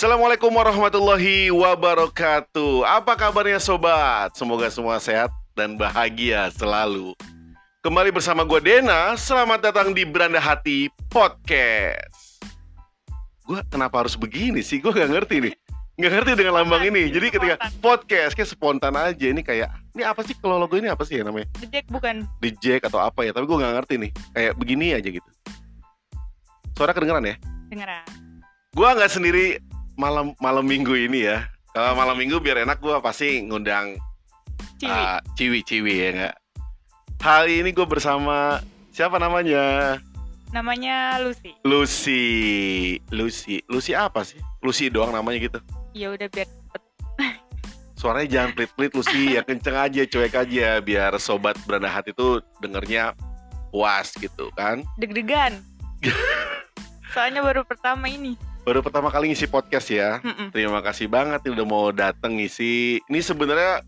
Assalamualaikum warahmatullahi wabarakatuh. Apa kabarnya sobat? Semoga semua sehat dan bahagia selalu. Kembali bersama gue Dena. Selamat datang di Beranda Hati Podcast. Gue kenapa harus begini sih? Gue gak ngerti nih. Gak ngerti dengan lambang ini. Jadi ketika podcast kayak spontan aja. Ini kayak ini apa sih kalau logo ini apa sih ya namanya? The Jack bukan. The Jack atau apa ya? Tapi gue gak ngerti nih. Kayak begini aja gitu. Suara kedengeran ya? Dengeran. Gue nggak sendiri malam malam minggu ini ya. Kalau malam minggu biar enak gue pasti ngundang Ciwi. ah, ciwi ciwi ya nggak. Hari ini gue bersama siapa namanya? Namanya Lucy. Lucy. Lucy. Lucy apa sih? Lucy doang namanya gitu. Ya udah biar cepet. Suaranya jangan pelit-pelit Lucy, ya kenceng aja, cuek aja biar sobat beranda hati tuh dengernya puas gitu kan. deg-degan. Soalnya baru pertama ini. Baru pertama kali ngisi podcast ya. Mm-mm. Terima kasih banget nih udah mau dateng ngisi. Ini sebenarnya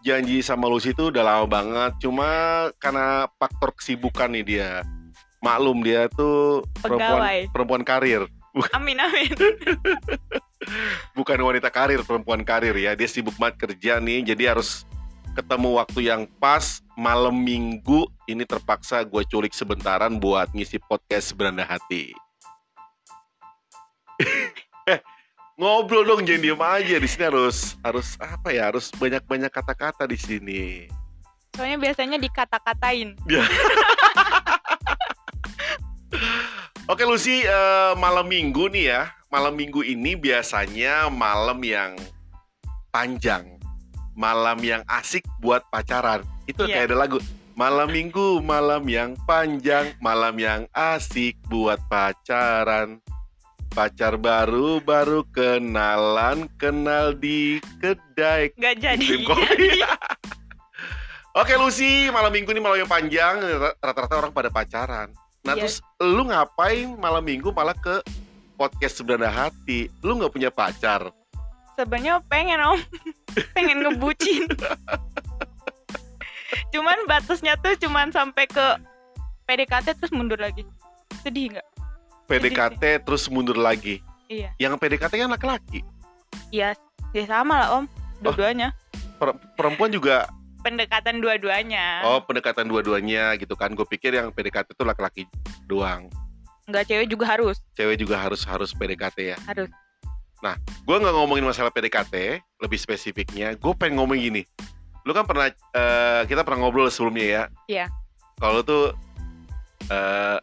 janji sama Lucy itu udah lama banget. Cuma karena faktor kesibukan nih dia. Maklum dia tuh perempuan Pegawai. perempuan karir, Amin amin. bukan wanita karir, perempuan karir ya. Dia sibuk banget kerja nih, jadi harus ketemu waktu yang pas malam minggu ini terpaksa gue culik sebentaran buat ngisi podcast beranda hati. Eh ngobrol dong jangan diem aja di sini harus harus apa ya harus banyak banyak kata-kata di sini. Soalnya biasanya dikata-katain. Oke Lucy, eh, malam minggu nih ya. Malam minggu ini biasanya malam yang panjang. Malam yang asik buat pacaran. Itu Iya. kayak ada lagu. Malam minggu, malam yang panjang, malam yang asik buat pacaran. Pacar baru, baru kenalan, kenal di kedai Gak jadi. Kopi. Oke Lucy, malam minggu ini malam yang panjang, rata-rata orang pada pacaran. Nah Iya. terus lu ngapain malam minggu malah ke podcast Sebenarnya Hati? Lu nggak punya pacar? Sebenarnya pengen om. pengen ngebucin. cuman batasnya tuh cuman sampai ke PDKT terus mundur lagi. Sedih nggak? PDKT terus mundur lagi. Iya. Yang PDKT kan laki-laki. Iya. Ya sama lah om. Dua-duanya. Per- perempuan juga, Pendekatan dua-duanya. oh pendekatan dua-duanya gitu kan. Gue pikir yang PDKT itu laki-laki doang. Nggak cewek juga harus. Cewek juga harus harus PDKT ya. Harus. gue nggak ngomongin masalah PDKT lebih spesifiknya gue pengen ngomong gini lu kan pernah eh, kita pernah ngobrol sebelumnya ya Iya. kalau tuh eh,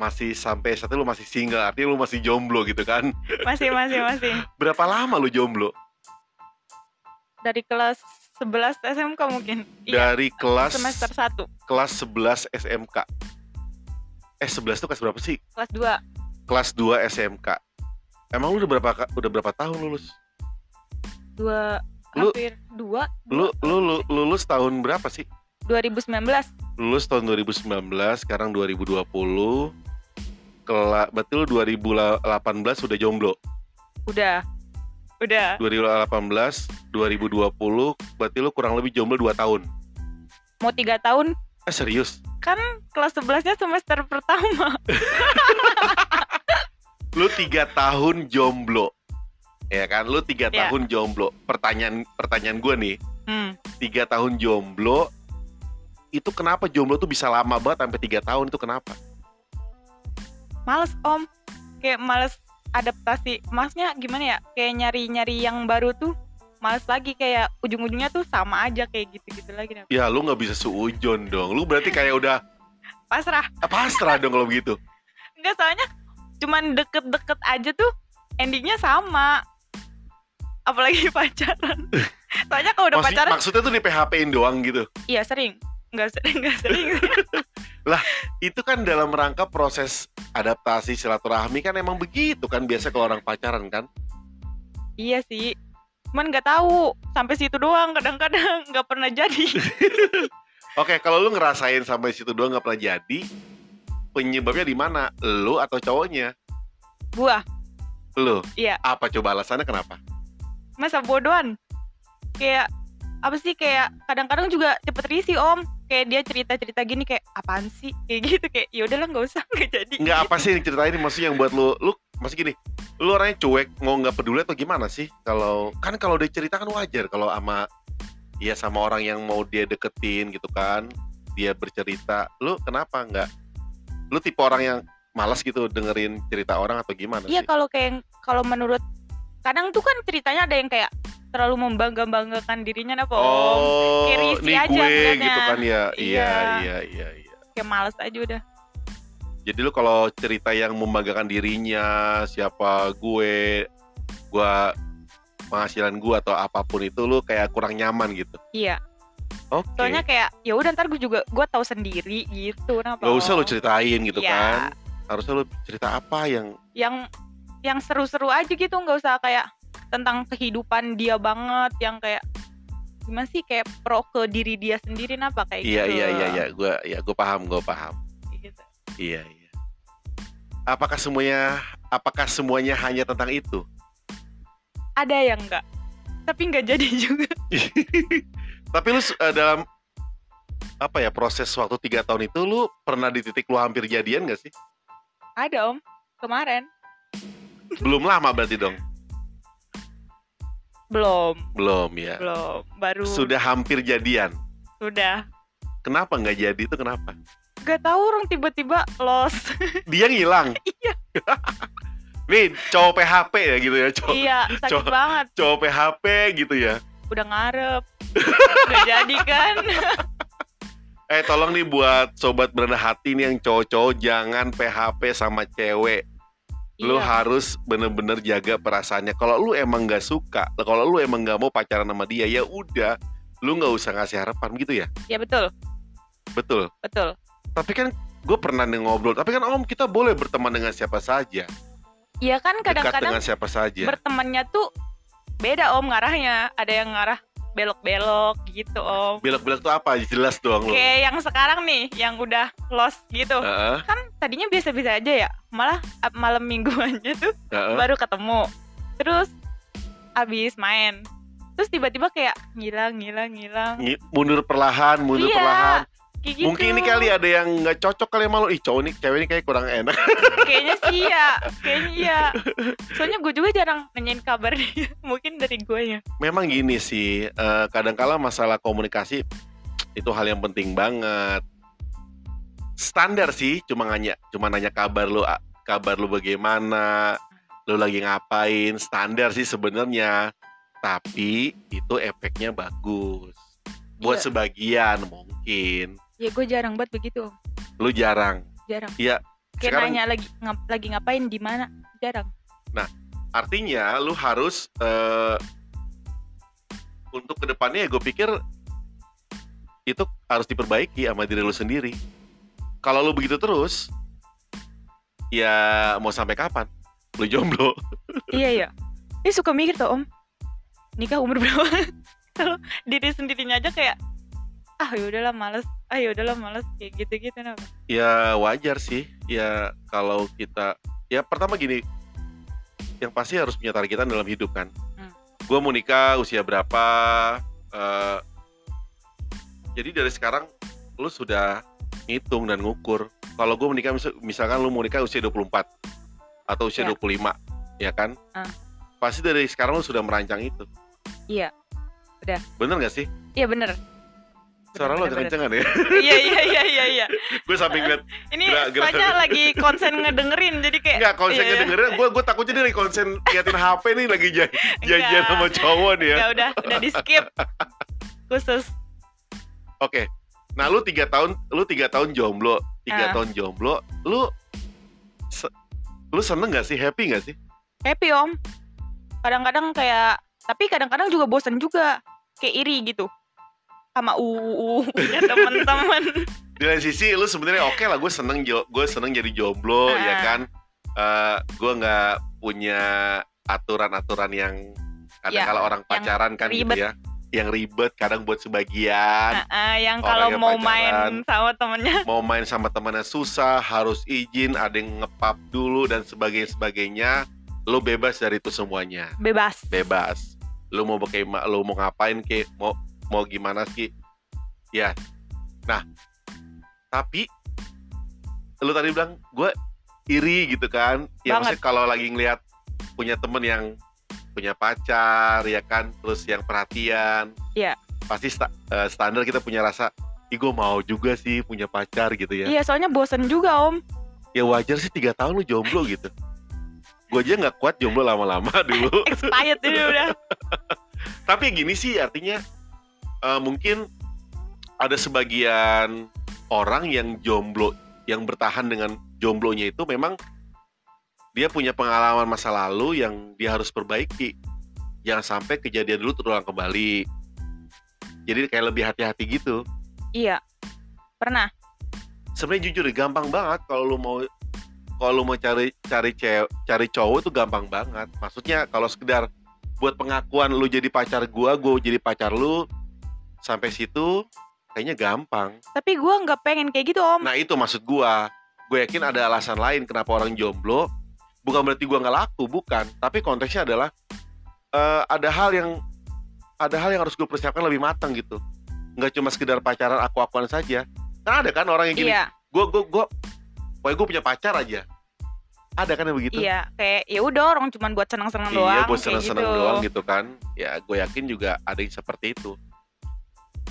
masih sampai saat itu lu masih single artinya lu masih jomblo gitu kan Masih masih masih. berapa lama lu jomblo Dari kelas 11 SMK mungkin. Iya. dari kelas Semester 1, kelas 11 SMK eh 11 tuh kelas berapa sih kelas 2. kelas 2 SMK emang lu udah berapa udah berapa tahun lulus Dua Lu- hampir 2 lu lu, lu lulus tahun berapa sih 2019. lulus tahun 2019 sekarang 2020 Kela, berarti lu 2018 udah jomblo Udah. Udah. 2018 2020 berarti lu kurang lebih jomblo 2 tahun Mau 3 tahun eh serius kan kelas 11-nya semester pertama. lu tiga tahun jomblo ya kan lu tiga Iya. tahun jomblo pertanyaan pertanyaan gue nih Hmm. tiga tahun jomblo itu kenapa jomblo tuh bisa lama banget sampai tiga tahun itu kenapa Males, Om. Kayak males adaptasi. Masnya gimana ya? Kayak nyari-nyari yang baru tuh males lagi kayak ujung-ujungnya tuh sama aja kayak gitu-gitu lagi. Ya lu nggak bisa seujon dong lu berarti kayak udah Pasrah. ah, pasrah dong kalau begitu Enggak soalnya cuman deket-deket aja tuh endingnya sama. Apalagi pacaran. soalnya kalau udah Maksud- pacaran maksudnya tuh di PHP-in doang gitu iya sering. Enggak sering, enggak sering. itu kan dalam rangka proses adaptasi silaturahmi kan emang begitu kan biasa kalau orang pacaran kan? Iya sih. Cuman nggak tahu. Sampai situ doang kadang-kadang. Nggak pernah jadi. oke kalau lu ngerasain sampai situ doang nggak pernah jadi penyebabnya di mana? Lu atau cowoknya? Gua. Lu. Iya. apa coba alasannya? Kenapa? Masa bodohan. Kayak apa sih? Kayak kadang-kadang juga cepet risih om kayak dia cerita-cerita gini kayak apaan sih? Kayak gitu kayak ya udahlah nggak usah nggak jadi. Nggak apa sih yang ceritain maksudnya yang buat lu lu masih gini lu orangnya cuek mau nggak peduli atau gimana sih? Kalau kan kalau dia cerita kan wajar kalau sama ya sama orang yang mau dia deketin gitu kan dia bercerita lu kenapa nggak? Lu tipe orang yang malas gitu dengerin cerita orang atau gimana Iya kalau kayak kalau menurut kadang tuh kan ceritanya ada yang kayak terlalu membangga-banggakan dirinya apa Om. oh kayak risih nih aja gue gitu kan ya iya Iya. iya iya iya Kayak males aja udah. jadi lu kalau cerita yang membanggakan dirinya siapa gue gua penghasilan gue atau apa pun itu lu kayak kurang nyaman gitu Iya. oke Soalnya kayak ya udah ntar gue juga gue tahu sendiri gitu. Kenapa? Gak usah lu ceritain gitu Iya. kan harusnya lu cerita apa yang Yang yang seru-seru aja gitu nggak usah kayak tentang kehidupan dia banget yang kayak gimana sih kayak pro ke diri dia sendiri napa kayak iya gitu. iya iya iya. Gue ya gue paham gue paham. Gitu. iya iya. Apakah semuanya apakah semuanya hanya tentang itu? Ada yang enggak. Tapi nggak jadi juga. Tapi lu eh, dalam apa ya proses waktu tiga tahun itu lu pernah di titik lu hampir jadian gak sih? Ada om. Kemarin. Belum lama berarti dong belum. Belum ya. Belum. Baru sudah hampir jadian? Sudah. Kenapa nggak jadi itu kenapa? Gak tahu orang tiba-tiba lost. Dia ngilang? Iya. nih cowok PHP ya gitu ya? Cowok iya sakit Coba- banget. cowok PHP gitu ya? Udah ngarep. Udah jadi kan? Eh tolong nih buat sobat berendah hati nih yang cowok-cowok jangan PHP sama cewek. Lu Iya. harus bener-bener jaga perasaannya. Kalau lu emang nggak suka, kalau lu emang nggak mau pacaran sama dia, ya udah, lu nggak usah ngasih harapan gitu ya. ya betul Betul. betul Tapi kan gue pernah ngobrol. Tapi kan om kita boleh berteman dengan siapa saja, Iya kan dekat kadang-kadang dengan siapa saja. bertemannya tuh beda om ngarahnya ada yang ngarah belok-belok gitu om Belok-belok tuh apa? Jelas doang lu. kayak yang sekarang nih yang udah lost gitu Heeh, kan tadinya biasa-biasa aja ya malah malam mingguannya tuh heeh. baru ketemu terus abis main terus tiba-tiba kayak ngilang ngilang ngilang Ngi- Mundur perlahan, mundur Iya, perlahan. Kayak gitu. Mungkin ini kali ada yang nggak cocok kali sama lu. Ih cowok ini, cewek ini kayak kurang enak. kayaknya sih ya kayaknya iya soalnya gue juga jarang nanyain kabar dia mungkin dari gue ya memang gini sih, eh, kadangkala masalah komunikasi itu hal yang penting banget. Standar sih, cuma nanya, cuma nanya kabar lu, kabar lu bagaimana, lu lagi ngapain, standar sih sebenarnya. Tapi itu efeknya bagus. Buat Iya. sebagian mungkin, ya gue jarang banget begitu lu jarang. jarang Iya, kayak sekarang- nanya lagi ngap- lagi ngapain di mana jarang Artinya lu harus eh, untuk ke depannya ya gue pikir itu harus diperbaiki sama diri lu sendiri. Kalau lu begitu terus, ya mau sampai kapan? Lu jomblo. iya iya ini suka mikir tuh om nikah umur berapa kalau diri sendirinya aja kayak ah yaudahlah males ah yaudahlah males kayak gitu gitu kenapa Ya wajar sih. Ya kalau kita, ya pertama gini, yang pasti harus punya targetan dalam hidup kan. Hmm. Gue mau nikah usia berapa? eh, jadi dari sekarang lu sudah ngitung dan ngukur. Kalau gue menikah mis- misalkan lu mau nikah usia 24 atau usia Ya. 25, ya kan? Ah. Pasti dari sekarang lu sudah merancang itu. Iya. Udah. Bener gak sih? iya bener Suara agak kencengan ya. iya iya iya iya iya gue samping liat ini Gerak- gerak. soalnya lagi konsen ngedengerin jadi kayak Enggak, konsen Iya. dengerin, gue gue takutnya dia lagi konsen liatin HP nih lagi jan- janjian Enggak. sama cowok nih ya. ya udah udah di skip khusus Oke, nah lu tiga tahun, lu tiga tahun jomblo, tiga Ah. tahun jomblo, lu se- lu seneng gak sih, happy gak sih? happy om kadang-kadang kayak tapi kadang-kadang juga bosan juga kayak iri gitu sama uu ya teman-teman Di lain sisi, lu sebenarnya oke lah, gue seneng jo, gue seneng jadi jomblo, Ah. ya kan? Eh gue nggak punya aturan-aturan yang kadang Ya, orang pacaran kan gitu ribet. ya, yang ribet kadang buat sebagian. Ah, ah, yang kalau yang mau pacaran. main sama temennya mau main sama temannya susah, harus izin, ada yang ngepap dulu dan sebagainya sebagainya. Lu bebas dari itu semuanya, bebas bebas. Lu mau pakai lu mau ngapain ke, mau mau gimana sih? Ya. Nah, tapi lu tadi bilang gue iri gitu kan ya Banget. maksudnya kalau lagi ngelihat punya temen yang punya pacar ya kan terus yang perhatian Iya. pasti sta- eh, standar kita punya rasa Ih gue mau juga sih punya pacar gitu ya Iya, soalnya bosen juga om. Ya wajar sih tiga tahun lu jomblo gitu Gue aja nggak kuat jomblo lama-lama dulu Expired ini udah. Tapi gini sih artinya eh, Mungkin ada sebagian orang yang jomblo Yang bertahan dengan jomblonya itu memang Dia punya pengalaman masa lalu yang dia harus perbaiki Jangan sampai kejadian dulu terulang kembali Jadi kayak lebih hati-hati gitu Iya. Pernah. sebenarnya jujur gampang banget kalau lu mau kalau lu mau cari cari cewek cari cowok itu gampang banget maksudnya kalau sekedar buat pengakuan lu jadi pacar gua gua jadi pacar lu sampai situ kayaknya gampang. Tapi gua nggak pengen kayak gitu om. nah itu maksud gua. Gue yakin ada alasan lain kenapa orang jomblo. Bukan berarti gua nggak laku bukan. Tapi konteksnya adalah eh, ada hal yang ada hal yang harus gue persiapkan lebih matang gitu. Nggak cuma sekedar pacaran aku-akuan saja. Kan ada kan orang yang gini Iya, gue gue gue pokoknya gue punya pacar aja. Ada kan yang begitu? Iya. Kayak ya udah orang cuma buat senang-senang doang. iya buat kayak seneng-seneng gitu. doang gitu kan. Ya gue yakin juga ada yang seperti itu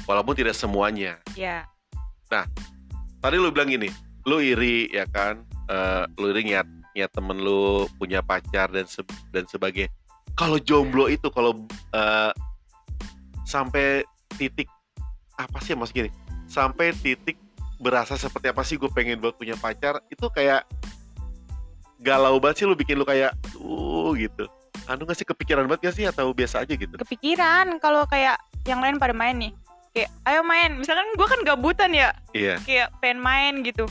walaupun tidak semuanya. Iya. tadi lu bilang gini lu iri ya kan? Eh, lu iri niat niat temen lu punya pacar dan se- dan sebagainya. Kalau jomblo itu kalau eh, sampai titik apa sih mas gini? Sampai titik berasa seperti apa sih gue pengen buat punya pacar itu kayak galau banget sih lu bikin lu kayak uh gitu. Anu gak sih kepikiran banget gak sih? Atau biasa aja gitu? Kepikiran kalau kayak yang lain pada main nih. Kayak ayo main. Misalkan gua kan gabutan ya. iya Kayak pengen main gitu.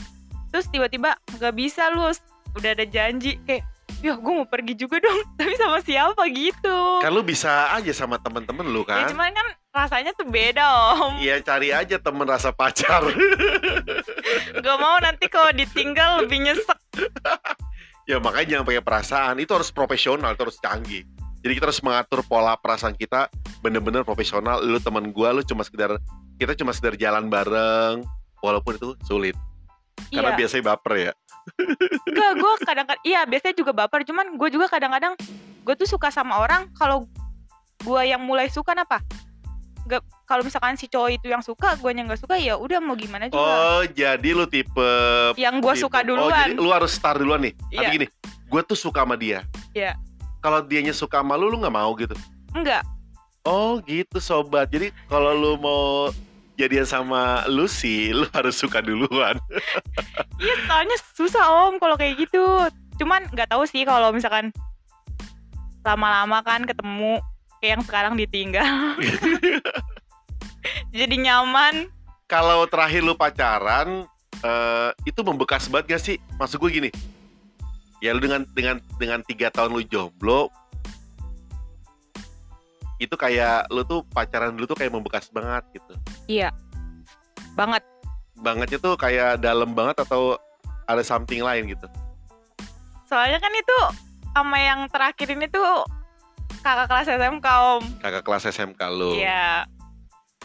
Terus tiba-tiba nggak bisa lu. Udah ada janji kayak Yah gue mau pergi juga dong Tapi sama siapa gitu kan lu bisa aja sama temen-temen lu Ya kan cuman kan rasanya tuh beda om Iya cari aja temen rasa pacar Gak mau nanti kalau ditinggal lebih nyesek Ya makanya jangan pakai perasaan Itu harus profesional, itu harus canggih Jadi kita harus mengatur pola perasaan kita Bener-bener profesional Lu temen gua, lu cuma sekedar Kita cuma sekedar jalan bareng Walaupun itu sulit Karena Iya biasanya baper ya Enggak gue kadang-kadang Iya biasanya juga baper Cuman gue juga kadang-kadang Gue tuh suka sama orang Kalau gue yang mulai suka apa Gak, kalau misalkan si cowok itu yang suka, gue yang nggak suka ya udah mau gimana juga. Oh jadi lu tipe yang gue suka Oh duluan. jadi lu harus start duluan nih Tapi Iya. gini Gue tuh suka sama dia Iya. Kalau dianya suka sama lu, lu gak mau gitu Enggak. Oh gitu sobat Jadi kalau lu mau jadian sama Lucy Lu harus suka duluan Iya soalnya susah om kalau kayak gitu. Cuman nggak tahu sih kalau misalkan lama-lama kan ketemu kayak yang sekarang ditinggal. Jadi nyaman. kalau terakhir lu pacaran eh, itu membekas banget gak sih? Maksud gue gini, ya lu dengan dengan dengan tiga tahun lu jomblo, itu kayak lu tuh pacaran dulu tuh kayak membekas banget gitu. Iya. Banget. Bangetnya tuh kayak dalam banget atau ada something lain gitu. Soalnya kan itu sama yang terakhir ini tuh kakak kelas SMK om. Kakak kelas SMK lu. Iya.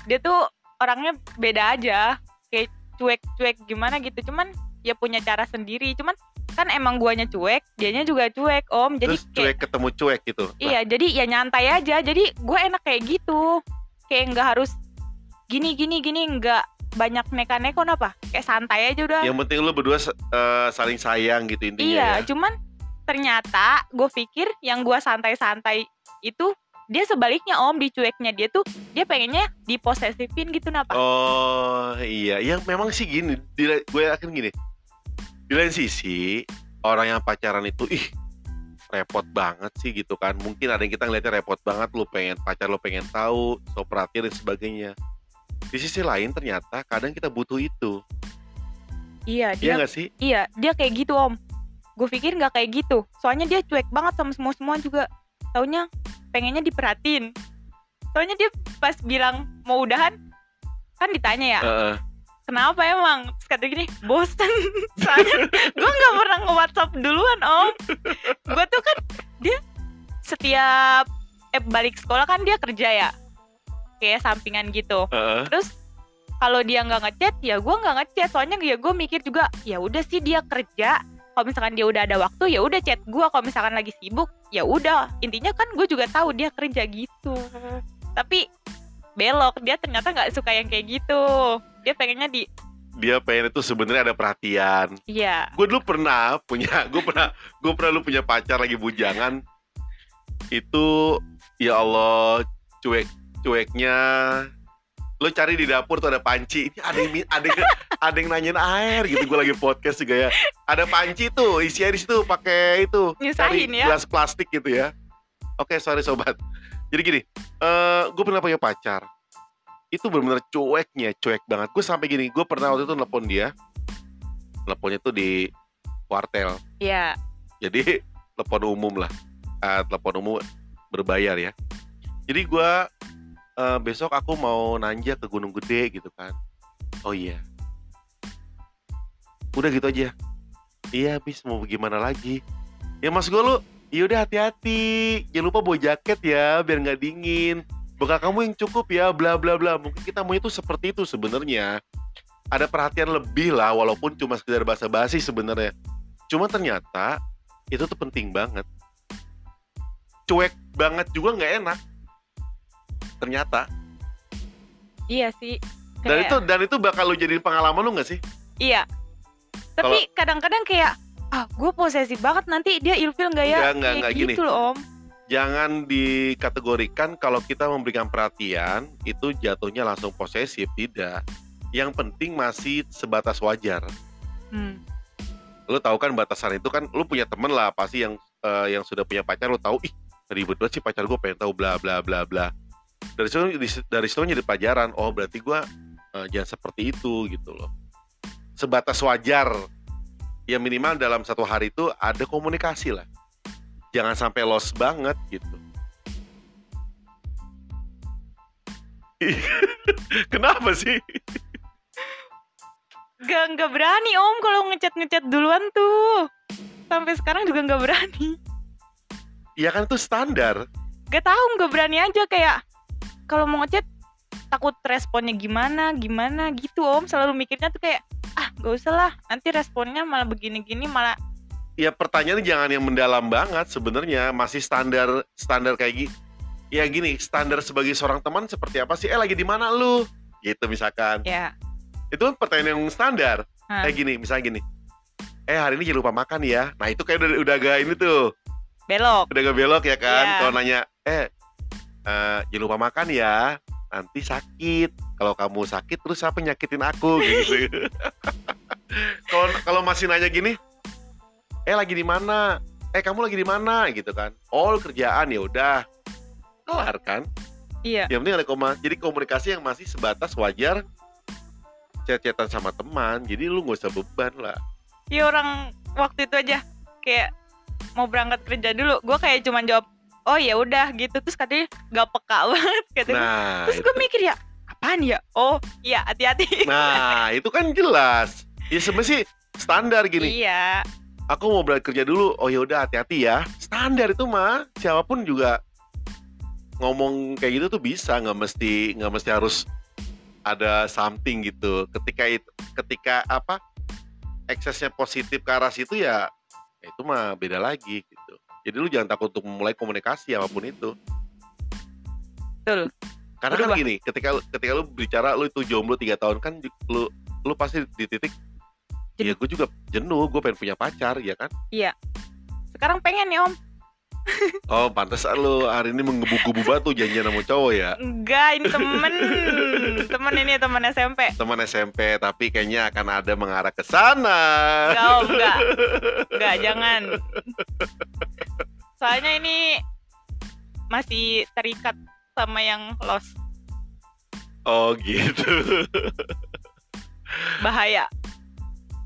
Dia tuh orangnya beda aja. Kayak cuek-cuek gimana gitu. Cuman ya punya cara sendiri. Cuman kan emang guanya cuek, dianya juga cuek om. Jadi Terus kayak cuek ketemu cuek gitu. Nah, Iya, jadi ya nyantai aja. Jadi gue enak kayak gitu. Kayak nggak harus gini gini gini nggak banyak neka-neko apa? Kayak santai aja udah. yang penting lu berdua eh, saling sayang gitu intinya iya, ya. cuman ternyata gue pikir yang gue santai-santai itu dia sebaliknya om di cueknya dia tuh dia pengennya diposesifin gitu napa? Oh iya, yang memang sih gini, gue yakin gini. Di lain sisi, orang yang pacaran itu, ih repot banget sih gitu kan. Mungkin ada yang kita ngeliatnya repot banget, lu pengen pacar lu pengen tahu, so perhatian dan sebagainya. Di sisi lain ternyata kadang kita butuh itu, Iya, iya dia nggak sih? iya dia kayak gitu om. Gue pikir nggak kayak gitu. Soalnya dia cuek banget sama semua semua juga. Taunya pengennya diperhatiin. Soalnya dia pas bilang mau udahan kan ditanya ya. Heeh. Kenapa emang? Terus kata gini bosen. Soalnya gue nggak pernah nge WhatsApp duluan om. Gue tuh kan dia setiap eh balik sekolah kan dia kerja ya? Kayak sampingan gitu. Heeh. terus kalau dia nggak ngechat ya gue nggak ngechat. Soalnya ya gue mikir juga ya udah sih dia kerja. Kalau misalkan dia udah ada waktu ya udah chat gue kalau misalkan lagi sibuk ya udah. Intinya kan gue juga tahu dia kerja gitu. Tapi belok dia ternyata nggak suka yang kayak gitu dia pengennya di dia pengen itu sebenarnya ada perhatian. Iya. Gue dulu pernah punya gue pernah gue pernah lu punya pacar lagi bujangan. Itu ya Allah cuek cueknya. Lo cari di dapur tuh ada panci. Ini ada yang ada yang, ada yang nanyain air gitu gue lagi podcast juga ya. Ada panci tuh isinya di situ pakai itu Nyusahin ya. gelas plastik gitu ya. Oke sorry sobat. Jadi gini eh gue pernah punya pacar itu benar-benar cueknya cuek banget. Gue sampai gini gue pernah waktu itu nelpon dia. Nelponnya tuh di kuartel. Iya. Jadi telepon umum lah. Eh, telepon umum berbayar ya. Jadi gua eh, besok aku mau nanjak ke Gunung Gede gitu kan. Oh iya. Udah gitu aja. Iya bis mau gimana lagi? Ya mas gue lu yaudah hati-hati. Jangan lupa bawa jaket ya biar nggak dingin bekal kamu yang cukup ya bla bla bla. Mungkin kita mau itu seperti itu sebenarnya. Ada perhatian lebih lah walaupun cuma sekedar basa-basi sebenarnya. Cuma ternyata itu tuh penting banget. Cuek banget juga nggak enak. Ternyata. Iya sih. Dan Kayak- itu dan itu bakal lu jadiin pengalaman lu nggak sih? Iya. Tapi kadang-kadang kayak ah gue posesif banget nanti dia ilfil nggak ya? Enggak, enggak, Kayak enggak, gini. gitu loh om jangan dikategorikan kalau kita memberikan perhatian itu jatuhnya langsung posesif tidak. Yang penting masih sebatas wajar. Hmm. lu tahu kan batasan itu kan lu punya temen lah pasti yang eh, yang sudah punya pacar lu tahu ih ribet banget sih pacar gue pengen tahu bla bla bla bla. Dari situ dari situ jadi pelajaran oh berarti gue eh, jangan seperti itu gitu loh. Sebatas wajar. Ya minimal dalam satu hari itu ada komunikasi lah jangan sampai lost banget gitu. Kenapa sih? Gak, nggak berani om kalau ngechat ngechat duluan tuh. Sampai sekarang juga nggak berani. Ya kan itu standar. Gak tahu nggak berani aja kayak kalau mau ngechat takut responnya gimana gimana gitu om. Selalu mikirnya tuh kayak ah gak usah lah nanti responnya malah begini-gini malah ya pertanyaannya jangan yang mendalam banget sebenarnya. Masih standar standar kayak gini ya gini standar sebagai seorang teman seperti apa sih? Eh lagi di mana lu? Gitu misalkan. Ya. Itu kan pertanyaan yang standar. Hah. kayak gini misalnya gini. Eh hari ini jangan lupa makan ya. Nah itu kayak udah, udah agak ini tuh. Belok. Udah agak belok ya kan? Iya. kalau nanya eh eh, jangan lupa makan ya? Nanti sakit. Kalau kamu sakit terus siapa yang nyakitin aku? Gitu. Kalau kalau masih nanya gini eh lagi di mana? Eh kamu lagi di mana? Gitu kan. All kerjaan ya udah. Kelar kan? Iya. Yang penting ada koma jadi komunikasi yang masih sebatas wajar chat-chatan sama teman. Jadi lu nggak usah beban lah. Ya orang waktu itu aja kayak mau berangkat kerja dulu gue kayak cuman jawab oh ya udah gitu. Terus katanya gak peka banget katanya. Nah terus gue mikir ya apaan ya? Oh iya hati-hati. Nah, itu kan jelas. Ya sebenarnya sih standar gini. iya Aku mau berangkat kerja dulu. Oh ya udah hati-hati ya. Standar itu mah siapa pun juga ngomong kayak gitu tuh bisa, nggak mesti nggak mesti harus ada something gitu. Ketika itu ketika apa? eksesnya positif ke arah situ ya, ya itu mah beda lagi gitu. Jadi lu jangan takut untuk memulai komunikasi apa pun itu. betul Karena kan gini, ketika ketika lu bicara lu itu jomblo tiga tahun kan lu lu pasti di titik ya Jenuh. gue juga jenuh, gue pengen punya pacar ya kan. sekarang pengen nih om Oh pantas lu hari ini menggebu-gebu batu janjian sama cowok ya. enggak ini temen temen ini temen SMP Teman SMP tapi kayaknya akan ada mengarah ke sana. enggak om enggak enggak jangan soalnya ini masih terikat sama yang lost Oh gitu. bahaya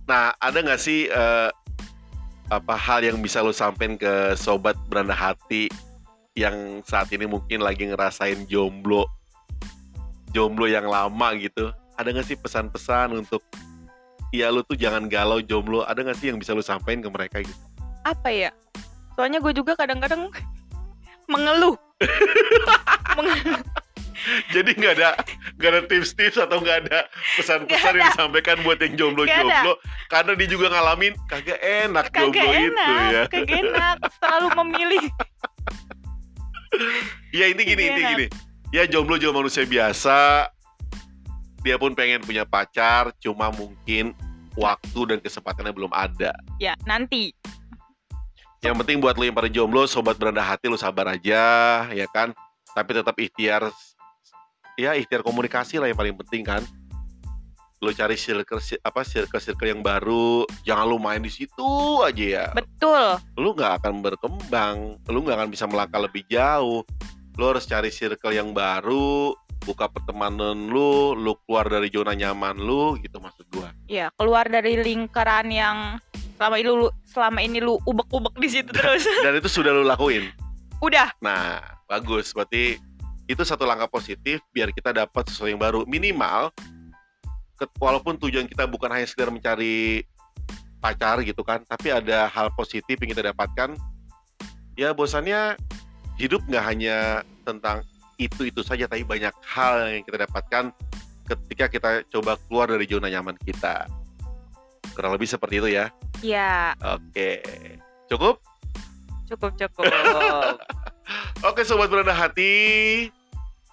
Nah ada nggak sih eh, apa hal yang bisa lu sampein ke sobat beranda hati yang saat ini mungkin lagi ngerasain jomblo, jomblo yang lama gitu? Ada nggak sih pesan-pesan untuk ya lu tuh jangan galau jomblo? Ada nggak sih yang bisa lu sampein ke mereka gitu? apa ya soalnya gue juga kadang-kadang mengeluh Mengeluh. Jadi nggak ada nggak ada tips-tips atau nggak ada pesan-pesan yang disampaikan buat yang jomblo-jomblo karena dia juga ngalamin kagak enak kagak jomblo itu enak ya. kagak enak selalu memilih Ya ini gini, ini gini. Ya jomblo juga manusia biasa. Dia pun pengen punya pacar, cuma mungkin waktu dan kesempatannya belum ada. ya nanti Yang penting buat lo yang pada jomblo, sobat berendah hati, lo sabar aja, ya kan? Tapi tetap ikhtiar, ya ikhtiar komunikasi lah yang paling penting kan. Lo cari circle apa circle circle yang baru, jangan lo main di situ aja ya. betul Lo nggak akan berkembang, lo nggak akan bisa melangkah lebih jauh. Lo harus cari circle yang baru, buka pertemanan lo, lo keluar dari zona nyaman lo, gitu maksud gua. ya keluar dari lingkaran yang selama ini lu selama ini lu ubek-ubek di situ terus Dan itu sudah lo lakuin. udah Nah, bagus. Berarti itu satu langkah positif biar kita dapat sesuatu yang baru. Minimal, walaupun tujuan kita bukan hanya sekedar mencari pacar gitu kan, tapi ada hal positif yang kita dapatkan. Ya, bosannya hidup nggak hanya tentang itu-itu saja, tapi banyak hal yang kita dapatkan ketika kita coba keluar dari zona nyaman kita. Kurang lebih seperti itu ya. ya Oke. Cukup? cukup cukup Oke sobat berendah hati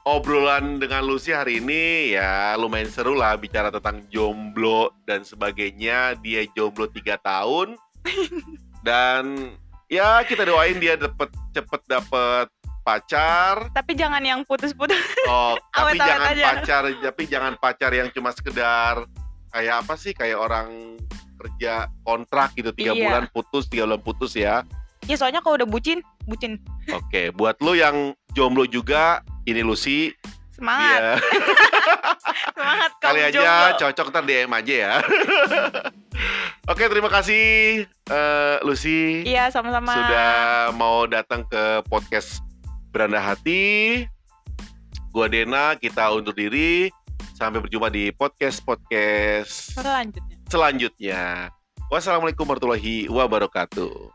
Obrolan dengan Lucy hari ini ya lumayan seru lah bicara tentang jomblo dan sebagainya. Dia jomblo 3 tahun. Dan ya kita doain dia dapet, cepet dapet pacar. Tapi jangan yang putus-putus. Oh, Tapi Awet-awet jangan aja. pacar Tapi jangan pacar yang cuma sekedar Kayak apa sih kayak orang kerja kontrak gitu tiga Iya. bulan putus tiga bulan putus ya. Ya soalnya kalau udah bucin bucin. Oke, buat lu yang jomblo juga, ini Lucy, semangat dia semangat kali aja jomblo. cocok ntar DM aja ya. Oke, terima kasih eh, Lucy iya sama-sama sudah mau datang ke podcast Beranda Hati. Gua Dena, kita undur diri. Sampai berjumpa di podcast-podcast selanjutnya selanjutnya. Wassalamualaikum warahmatullahi wabarakatuh.